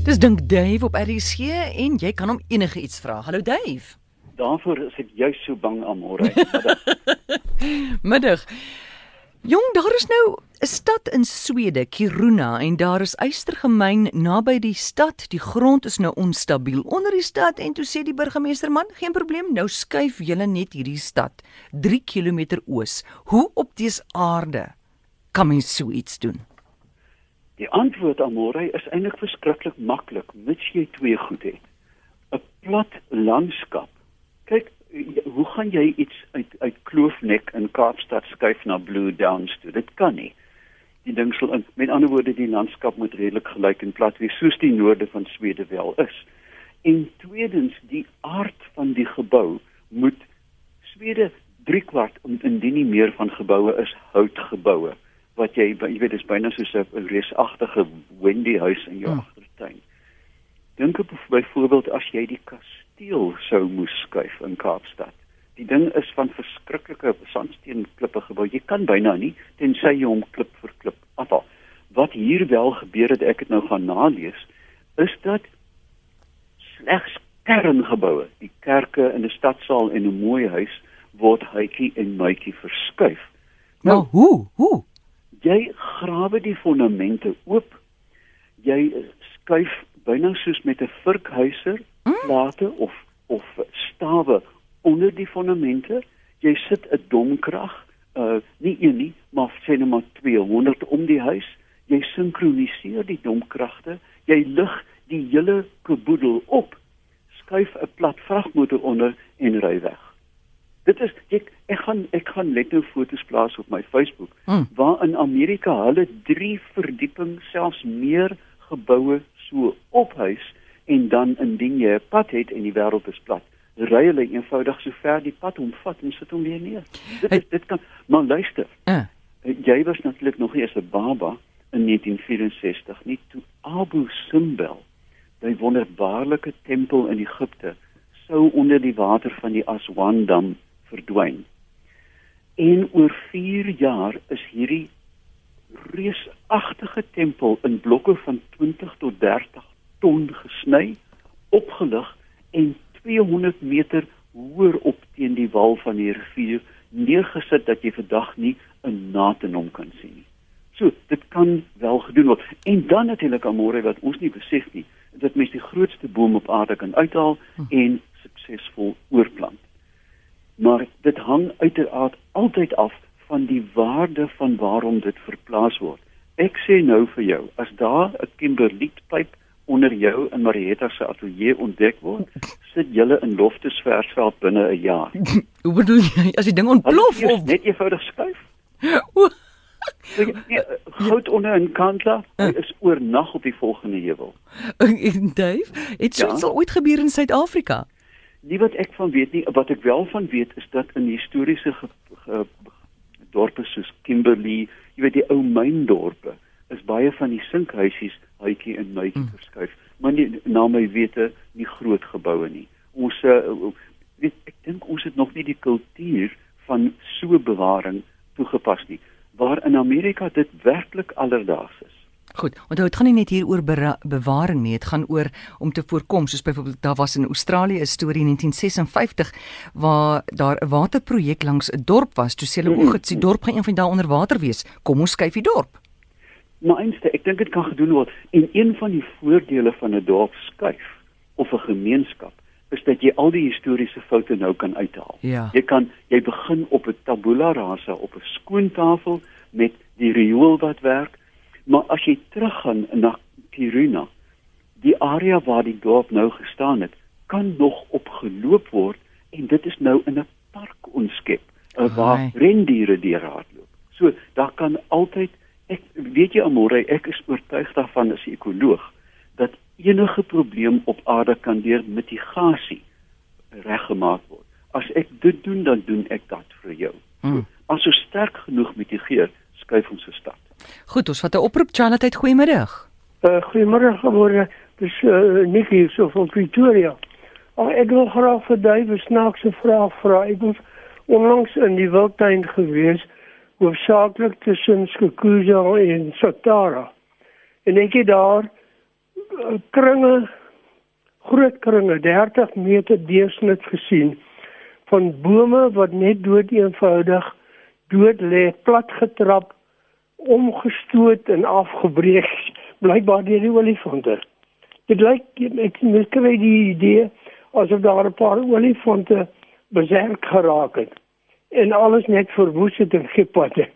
Dis dink Dave op RC en jy kan hom enige iets vra. Hallo Dave. Daarvoor is ek juist so bang amore. Middag. Jong, daar is nou 'n stad in Swede, Kiruna, en daar is ystergemyn naby die stad. Die grond is nou onstabiel onder die stad en toe sê die burgemeester: "Man, geen probleem, nou skuif julle net hierdie stad 3 km oos. Hoe op dese aarde kan mens so iets doen?" Die antwoord amore is eintlik verskriklik maklik, mits jy twee goed het. 'n Plat landskap. Kyk, hoe gaan jy iets uit uit Kloofnek in Kaapstad skuif na Blue Downs toe? Dit kan nie. Die ding sal in met ander woorde die landskap moet redelik gelyk en plat wees soos die noorde van Swede wel is. En tweedens, die aard van die gebou moet Swede 3 kwart indien nie meer van geboue is houtgeboue wat jy jy weet dis byna soos 'n reusagtige Wendy huis in jou hmm. agtertuin. Dink op byvoorbeeld as jy die kasteel sou moes skuif in Kaapstad. Die ding is van verskriklike sandsteen klippe gebou. Jy kan byna nie tensy jy hom klip vir klip afhaal. Wat hier wel gebeur het, ek het nou gaan nalees, is dat slegs kerngeboue, die kerke in 'n stadsaal en 'n mooi huis word hytjie en mytjie verskuif. Nou, nou hoe? Hoe? Jy grawe die fondamente oop. Jy skuif byna soos met 'n vurkhuiser mm. plate of of stawe onder die fondamente. Jy sit 'n domkrag, uh nie een nie, maar sê net maar 200 om die huis. Jy sinkroniseer die domkragte. Jy lig die hele kaboedel op. Skuif 'n plat vragmotor onder en ry weg. Dit is ek ek gaan ek gaan net nou foto's plaas op my Facebook hmm. waar in Amerika hulle 3 verdieping selfs meer geboue so ophuis en dan indien jy 'n pad het en die wêreld is plat ry hulle eenvoudig so ver die pad omvat en sit hom weer neer. Dit is, dit kan maar luister. Uh. Jy was natuurlik nog eers 'n baba in 1964 nie toe Abu Simbel die wonderbaarlike tempel in Egipte sou onder die water van die Aswan dam verdwyn. En oor 4 jaar is hierdie reusagtige tempel in blokke van 20 tot 30 ton gesny, opgelig en 200 meter hoër op teen die wal van die rivier neergesit dat jy vandag nie 'n naad in hom kan sien nie. So, dit kan wel gedoen word. En dan natuurlik amore wat ons nie besef nie, dat mens die grootste boom op aarde kan uithaal hm. en suksesvol oorplant maar dit hang uiteraard altyd af van die waarde van waarom dit verplaas word. Ek sê nou vir jou, as daar 'n kimberlietpyp onder jou in Marietta se ateljee ontdek word, sit julle in loftesversveld binne 'n jaar. Hoe bedoel jy as die ding ontplof of net eenvoudig skuif? So, ja, goud onder in Kantla is oornag op die volgende heuwel. Dave, dit sou ja? ooit gebeur in Suid-Afrika. Nie wat ek van weet nie, wat ek wel van weet is dat in historiese ge, ge, dorpe soos Kimberley, jy weet die ou myndorpe, is baie van die sinkhuisies uitjie in mytjie mm. verskuif, maar nie na my wete nie groot geboue nie. Ons uh, weet ek dink ons het nog nie die kultuur van so bewaring toegepas nie, waar in Amerika dit werklik alledaags is. Goed, onthou dit gaan nie net hier oor bewaring nie, dit gaan oor om te voorkom, soos byvoorbeeld daar was in Australië 'n storie in 1956 waar daar 'n waterprojek langs 'n dorp was. Toe sê hulle o, dit se dorp gaan een van daai onder water wees. Kom ons skuif die dorp. Maar eenste, ek dink dit kan gedoen word. En een van die voordele van 'n dorp skuif of 'n gemeenskap is dat jy al die historiese foute nou kan uithaal. Ja. Jy kan jy begin op 'n tabula rasa op 'n skoon tafel met die riool wat werk Maar as jy teruggaan na Kiruna, die area waar die dorp nou gestaan het, kan nog opgeloop word en dit is nou in 'n park onskep uh, waar rendiere deur hardloop. So daar kan altyd ek weet jy amore ek is oortuig daarvan as 'n ekoloog dat enige probleem op aarde kan deur mitigasie reggemaak word. As ek dit doen dan doen ek dit vir jou. Hmm. As ons sterk genoeg mitigeer, skuif ons se. Goed, ons vat 'n oproep Charlotte, goeiemiddag. Uh, goeiemôre, môre. Dis uh, eh, Nikki so van Pretoria. Oh, ek wil graag vir Dave 'n snaakse vraag vra. Ek was onlangs in die wildtuin gewees, hoofsaaklik tussen Skukuza en Satara. En ek het daar uh, kringe groot kringe 30 meter deursnit gesien van bome wat net dood eenvoudig dood lê plat getrap omgestoot en afgebreek blykbaar deur die olifante dit lyk ek ek kry die idee asof daar 'n paar olifante beserk geraak het en alles net verwoes het en gepat het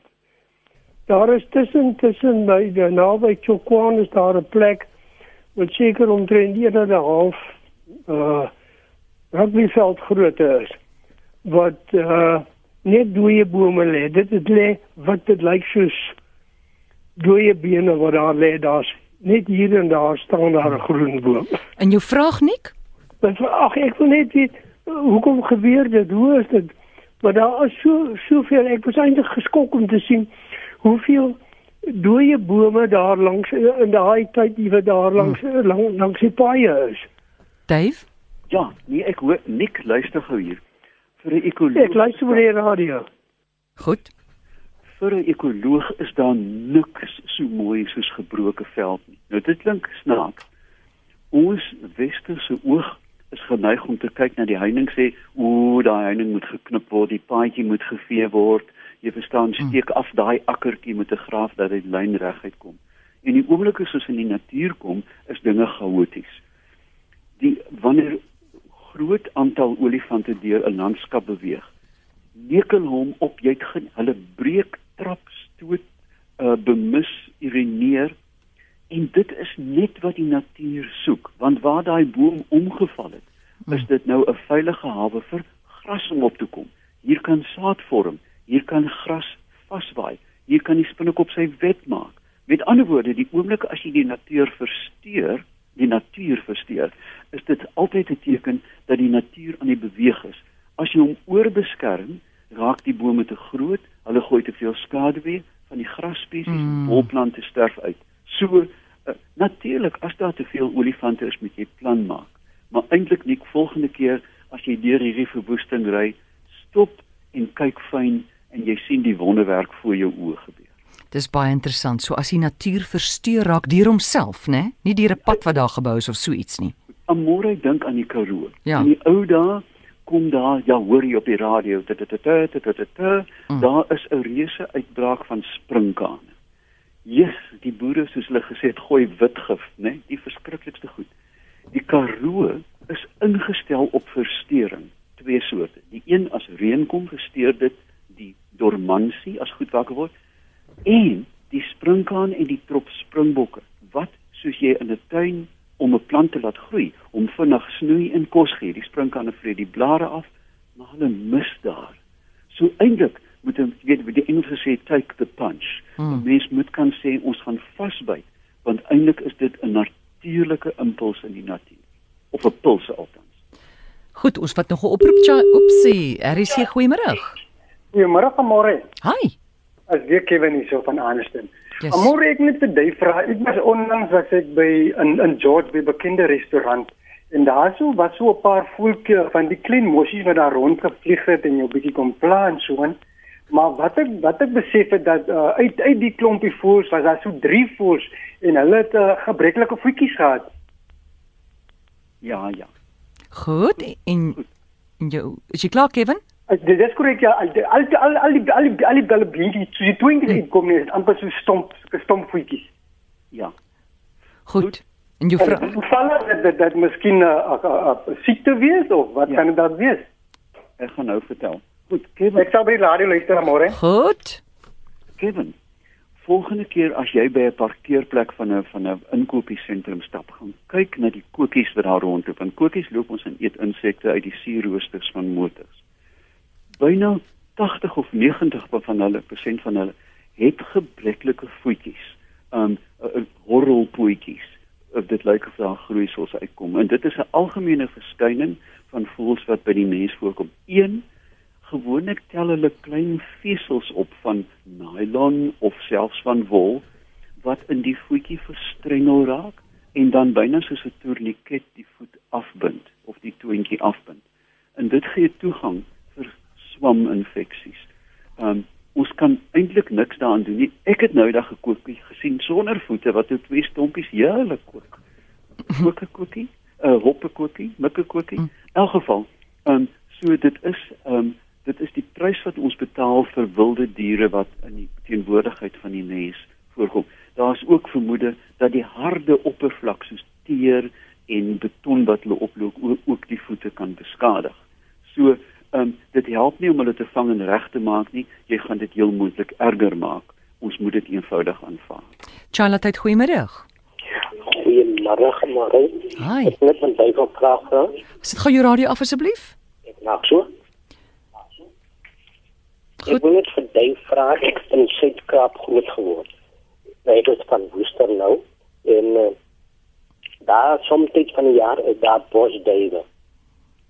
daar is tussen tussen by die naby Chokwan is daar 'n plek wat seker omtrent 1 en 'n half uh rugbyveld grootte is wat uh net dooie bome lê. Dit is lê wat dit lyk soos dooie bene wat daar lê. Daar's net hier en daar staan daar 'n groen boom. En jou vraag nik? Ag ek wil net weet hoekom gebeur dit? Hoe is dit? Maar daar is so soveel ek was eintlik geskok om te sien hoeveel dooie bome daar langs in daai tyd iewe daar langs hmm. langs, langs die paaie is. Dave? Ja, nee, ek hoor nik luister gou hier. Vir 'n ekoloog. Ek luister oor die radio. Goed. Vir 'n ekoloog is daar niks so mooi soos gebroke veld nie. Nou dit klink snaaks. Ons westerse oog is geneig om te kyk na die heining sê, "Ooh, daai heining moet geknip word, die paadjie moet gevee word." Jy verstaan, hmm. steek af daai akkertjie met 'n graaf dat dit lyn reguit kom. En die oomblik as ons in die natuur kom, is dinge chaoties. Die wanneer groot aantal olifante deur 'n landskap beweeg, nekel hom op, jy het geen hulle breek, trap, stoot, uh, bemis, urineer en dit is net wat die natuur soek, want waar daai boom omgeval het, is hmm. dit nou 'n veilige hawe vir gras om op te kom. Hier kan saad vorm hier kan gras vaswaai, hier kan die spinnekop sy wet maak. Met ander woorde, die oomblik as jy die natuur versteur, die natuur versteur, is dit altyd 'n teken dat die natuur aan die beweeg is. As jy hom oorbeskerm, raak die bome te groot, hulle gooi te veel skaduwee van die grasspesies, mm. bolplante sterf uit. So uh, natuurlik as daar te veel olifante is, moet jy plan maak. Maar eintlik nie volgende keer as jy deur hierdie verwoesting ry, stop en kyk fyn en jy sien die wonderwerk voor jou oë gebeur. Dis baie interessant. So as die natuur versteur raak deur homself, né? Nie deur 'n pad wat daar gebou is of so iets nie. Amore dink aan die Karoo. Ja. In die ou dae kom daar, ja, hoor jy op die radio, dit dit dit dit dit mm. daar is 'n reuse uitbraak van sprinkane. Jesus, die boere soos hulle gesê het, gooi witgif, né? Die verskriklikste goed. Die Karoo is ingestel op versteuring, twee soorte. Die een as reën kom, versteur dit die dormansie as goed wakker word en die sprinkaan en die trop springbokke wat soos jy in 'n tuin om 'n plant te laat groei om vinnig snoei en kos gee die sprinkaan vreet die blare af maar hulle mis daar so eintlik moet jy weet wie die Engelse sê take the punch hmm. mens moet kan sê ons gaan vasbyt want eintlik is dit 'n natuurlike impuls in die natuur of 'n puls altans Goed, ons wat nog 'n oproep oopsie. Er is hier goeiemôre. Goeiemôre, môre. Hi. As weer Kevin hier so van Aniston. Yes. Môre ek net 'n ding vra. Ek was onlangs was ek by in in George by 'n bekende restaurant en daar so was so 'n paar voeltjie van die klein mossies wat daar rondgevlieg het en jou bietjie kom plan so en maar wat ek wat ek besef het dat uh, uit uit die klompie voels was daar so drie voels en hulle het uh, gebreklike voetjies gehad. Ja, ja. Goed en en jou is jy klaar Kevin? Dit is korrek ja, al al al al die al die al die galle blinkie, so die twinkies hmm. kom net amper so stomp, stomp voetjies. Ja. Goed. En jou vrou val dit dat dit miskien 'n siekte wees of wat ja. kan dit dan wees? Ek gaan nou vertel. Goed, Kevin. Ek sal by die radio luister môre. Goed. Kevin. Volgende keer as jy by 'n parkeerplek van 'n van 'n inkopiesentrum stap, gaan kyk na die kokies wat daar rondloop. Want kokies loop ons en eet insekte uit die suurroosters van motors byna 80 of 90 van hulle persent van hulle het gebreklike voetjies. Um horrelpootjies. Of dit lyk of daar groeisels uitkom. En dit is 'n algemene verskyning van voëls wat by die mens voorkom. Een gewoonlik tel hulle klein vesels op van nylon of selfs van wol wat in die voetjie verstrengel raak en dan byna soos 'n tourniquet die voet afbind of die toontjie afbind. En dit gee toegang swaminfeksies. Um ons kan eintlik niks daaraan doen nie. Ek het nou daag gekook gesien sonder voete wat op twee stompies heerlik kook. ook 'n koekie, 'n uh, hoppekoekie, mikkekoekie. In elk geval, ehm um, so dit is ehm um, dit is die prys wat ons betaal vir wilde diere wat in die teenwoordigheid van die mens voorkom. Daar is ook vermoede dat die harde oppervlak soos teer en beton wat hulle oploop ook, ook die voete kan beskadig. So, ehm um, dit help nie om hulle te vang en reg te maak nie. Jy gaan dit heel moontlik erger maak. Ons moet dit eenvoudig aanvaar. Charlotte, goeiemôre. Goeiemôre, môre. Hi. Ek net 'n baie vraag. Sit gou jou radio af asseblief. Ek maak so. Goed. Ek wil net vir jou vra ek in Suid-Kaap groot geword. Nou ek is van Woester nou en uh, daar soms van die jaar is daar bosduwe.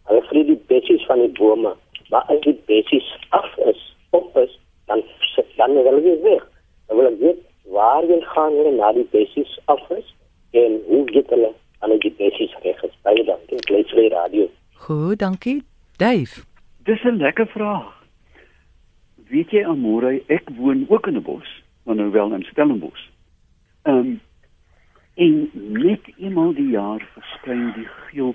Hulle vlieg die bessies van die bome, maar as die bessies af is, op is, dan sit dan hulle weer weg. Dan wil ek weet waar jy gaan hulle na die bessies af is en hoe get hulle aan die bessies reg is. Baie dankie. Die radio. Goed, dankie. Dave. Dis 'n lekker vraag weet jy Amore, ek woon ook in 'n bos, maar nou wel in Stellenbosch. Ehm um, en net eenmal die jaar verskyn die geel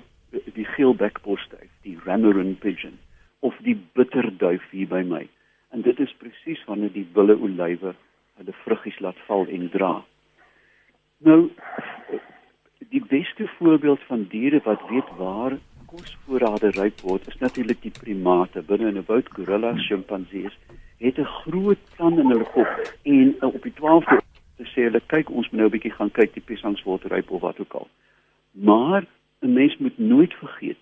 die geelbekbosduif, die Ramaran pigeon die bitterduif hier by my. En dit is presies wanneer die wille olywe hulle vruggies laat val en dra. Nou die beste voorbeeld van diere wat weet waar kosvoorrade ryp word is natuurlik die primate binne in 'n woud gorillas, sjimpansees het 'n groot plan in hulle kop en uh, op die 12de te sê hulle kyk ons moet nou 'n bietjie gaan kyk die piesangs word ryp of wat ook al. Maar 'n mens moet nooit vergeet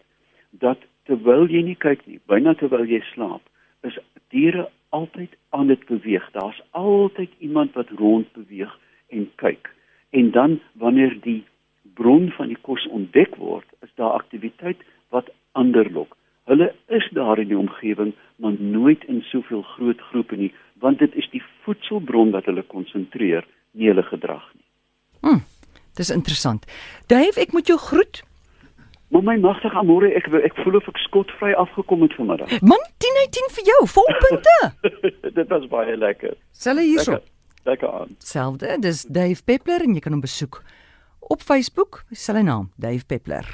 terwyl jy nie kyk nie, byna terwyl jy slaap, is diere altyd aan dit beweeg. Daar's altyd iemand wat rond beweeg en kyk. En dan wanneer die bron van die kos ontdek word, is daar aktiwiteit wat ander lok. Hulle is daar in die omgewing, maar nooit in soveel groot groepe nie, want dit is die voedselbron wat hulle konsentreer, nie hulle gedrag nie. Hm. Dis interessant. Dave, ek moet jou groet. Maar my magtige amore, ek ek voel of ek skotvry afgekom het vanmiddag. Man, 10 uit 10 vir jou, volpunte. dit was baie lekker. Selle hierso. Lekker, lekker aan. Selfde, dis Dave Peppler en jy kan hom besoek op Facebook, sy naam, Dave Peppler.